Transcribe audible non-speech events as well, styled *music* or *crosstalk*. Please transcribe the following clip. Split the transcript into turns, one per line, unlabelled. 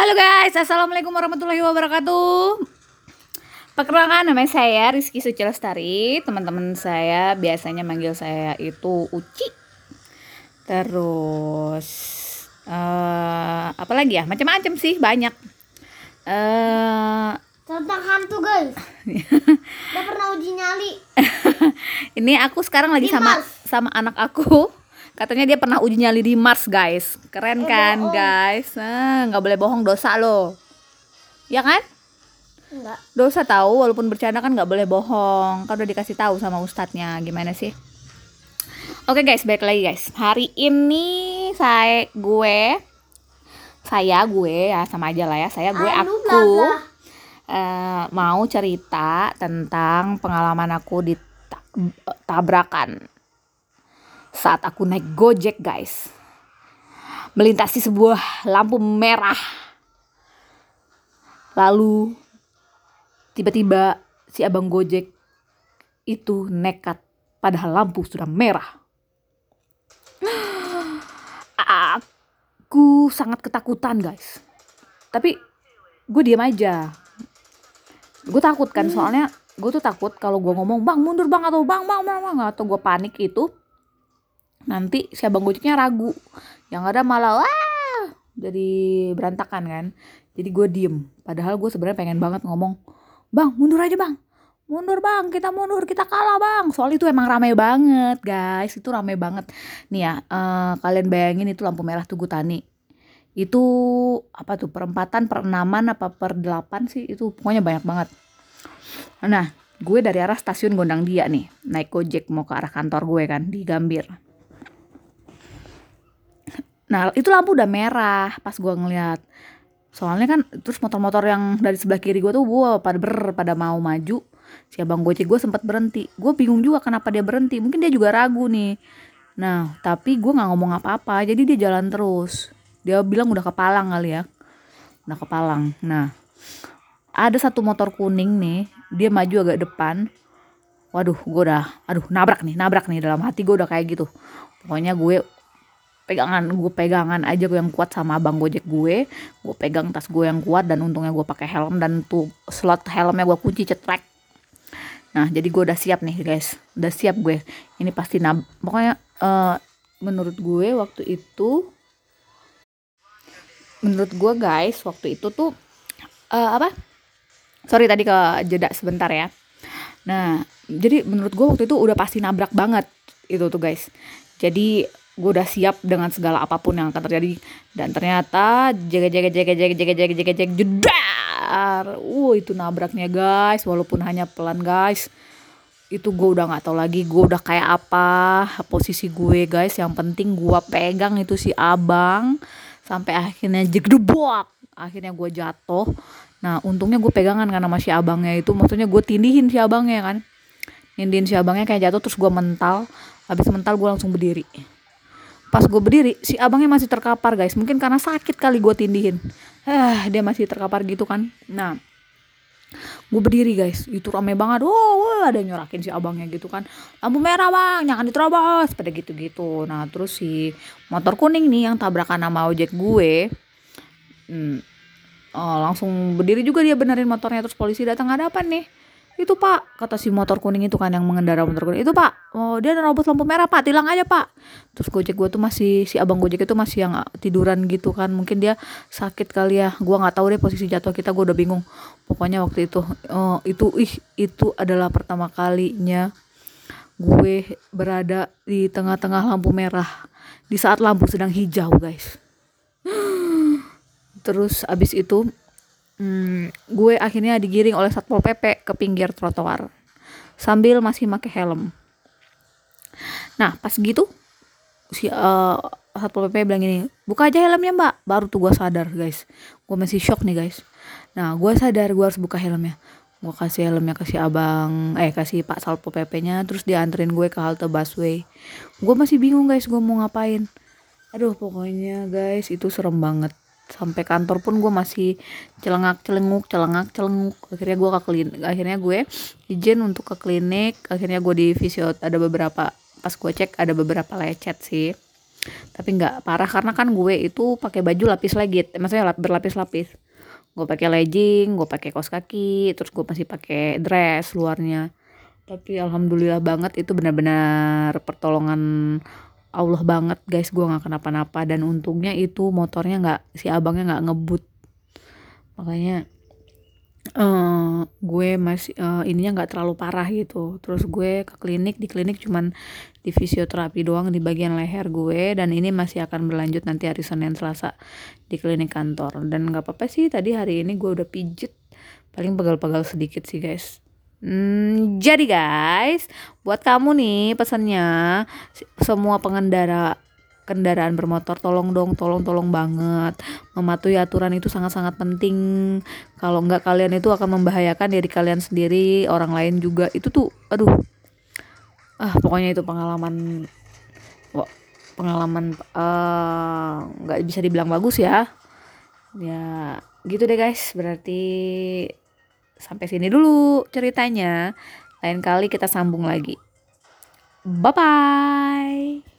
Halo guys, Assalamualaikum warahmatullahi wabarakatuh. Perkenalkan nama saya Rizky Suci Lestari Teman-teman saya biasanya manggil saya itu Uci. Terus uh, Apa lagi ya, macam-macam sih, banyak.
Uh, Tentang hantu guys. *laughs* Udah pernah uji nyali. *laughs*
Ini aku sekarang lagi sama sama anak aku katanya dia pernah uji nyali di Mars guys. Keren eh, kan guys? Nah, nggak boleh bohong dosa loh ya kan?
Enggak.
dosa tahu walaupun bercanda kan nggak boleh bohong. Kan udah dikasih tahu sama ustadznya gimana sih? Oke guys balik lagi guys. Hari ini saya gue saya gue ya sama aja lah ya. Saya gue
anu,
aku uh, mau cerita tentang pengalaman aku di tabrakan saat aku naik Gojek, guys. Melintasi sebuah lampu merah. Lalu tiba-tiba si abang Gojek itu nekat padahal lampu sudah merah. Aku sangat ketakutan, guys. Tapi gue diam aja. Gue takut kan soalnya gue tuh takut kalau gue ngomong bang mundur bang atau bang bang bang, bang atau gue panik itu nanti si abang gojeknya ragu. Yang ada malah wah! Jadi berantakan kan. Jadi gue diem. Padahal gue sebenarnya pengen banget ngomong bang mundur aja bang. Mundur bang. Kita mundur. Kita kalah bang. Soal itu emang rame banget guys. Itu rame banget. Nih ya uh, kalian bayangin itu lampu merah tugu tani. Itu apa tuh perempatan per enaman apa per delapan sih? Itu pokoknya banyak banget. Nah gue dari arah stasiun Gondang Dia nih. Naik gojek mau ke arah kantor gue kan di Gambir Nah itu lampu udah merah pas gue ngeliat. Soalnya kan terus motor-motor yang dari sebelah kiri gue tuh gue pada ber pada mau maju. Si abang gue sempat berhenti. Gue bingung juga kenapa dia berhenti. Mungkin dia juga ragu nih. Nah tapi gue nggak ngomong apa-apa. Jadi dia jalan terus. Dia bilang udah kepalang kali ya. Udah kepalang. Nah ada satu motor kuning nih. Dia maju agak depan. Waduh, gue udah, aduh nabrak nih, nabrak nih dalam hati gue udah kayak gitu. Pokoknya gue pegangan gue pegangan aja gue yang kuat sama abang gojek gue. Gue pegang tas gue yang kuat dan untungnya gue pakai helm dan tuh slot helmnya gue kunci cetrek. Nah jadi gue udah siap nih guys. Udah siap gue. Ini pasti nab pokoknya uh, menurut gue waktu itu menurut gue guys waktu itu tuh uh, apa? Sorry tadi ke jeda sebentar ya. Nah jadi menurut gue waktu itu udah pasti nabrak banget itu tuh guys. Jadi gue udah siap dengan segala apa pun yang akan terjadi. Dan ternyata jaga jaga jaga jaga jaga jaga jaga jaga jedar. Uh itu nabraknya guys. Walaupun hanya pelan guys. Itu gue udah nggak tahu lagi gue udah kayak apa posisi gue guys. Yang penting gue pegang itu si abang sampai akhirnya jegdebok akhirnya gue jatuh. Nah untungnya gue pegangan karena masih abangnya itu. Maksudnya gue tindihin si abangnya kan. Tindihin si abangnya kayak jatuh terus gue mental. Habis mental gue langsung berdiri pas gue berdiri si abangnya masih terkapar guys. Mungkin karena sakit kali gue tindihin. Eh dia masih terkapar gitu kan. Nah gue berdiri guys. Itu rame banget. Wow, wow ada yang nyorakin si abangnya gitu kan. Lampu merah bang. Jangan diterobos. Pada gitu gitu nah terus si motor kuning nih yang tabrakan sama ojek gue hmm, oh, langsung berdiri juga dia benerin motornya. Terus polisi datang ada apa nih itu pak kata si motor kuning itu kan yang mengendara motor kuning. Itu pak oh dia nerobos lampu merah pak. Tilang aja pak. Terus gojek gue tuh masih si abang gojek itu masih yang tiduran gitu kan. Mungkin dia sakit kali ya. Gue nggak tahu deh posisi jatuh kita gue udah bingung. Pokoknya waktu itu oh, itu ih itu adalah pertama kalinya gue berada di tengah-tengah lampu merah. Di saat lampu sedang hijau guys. *gasps* Terus abis itu hmm, gue akhirnya digiring oleh satpol pp ke pinggir trotoar sambil masih pakai helm. Nah pas gitu si uh, satpol pp bilang ini buka aja helmnya mbak. Baru tuh gue sadar guys. Gue masih shock nih guys. Nah gue sadar gue harus buka helmnya. Gue kasih helmnya ke si abang eh kasih pak satpol pp nya terus dianterin gue ke halte busway. Gue masih bingung guys gue mau ngapain. Aduh pokoknya guys itu serem banget sampai kantor pun gue masih celengak celenguk celengak celenguk. Akhirnya gue ke klinik akhirnya gue izin untuk ke klinik. Akhirnya gue di fisio ada beberapa pas gue cek ada beberapa lecet sih. Tapi nggak parah karena kan gue itu pakai baju lapis legit maksudnya berlapis-lapis. Gue pakai legging gue pakai kaos kaki terus gue masih pakai dress luarnya. Tapi alhamdulillah banget itu benar-benar pertolongan Allah banget guys gue nggak kenapa-napa. Dan untungnya itu motornya nggak si abangnya nggak ngebut. Makanya uh, gue masih uh, ininya nggak terlalu parah gitu. Terus gue ke klinik di klinik cuman di fisioterapi doang di bagian leher gue. Dan ini masih akan berlanjut nanti hari Senin Selasa di klinik kantor. Dan nggak apa-apa sih tadi hari ini gue udah pijet. Paling pegal-pegal sedikit sih guys. Hmm, jadi guys, buat kamu nih pesannya semua pengendara kendaraan bermotor tolong dong, tolong tolong banget mematuhi aturan itu sangat-sangat penting. Kalau nggak kalian itu akan membahayakan diri kalian sendiri, orang lain juga. Itu tuh, aduh, ah pokoknya itu pengalaman, pengalaman eh, nggak uh, bisa dibilang bagus ya. Ya gitu deh guys, berarti sampai sini dulu ceritanya. Lain kali kita sambung lagi. Bye bye.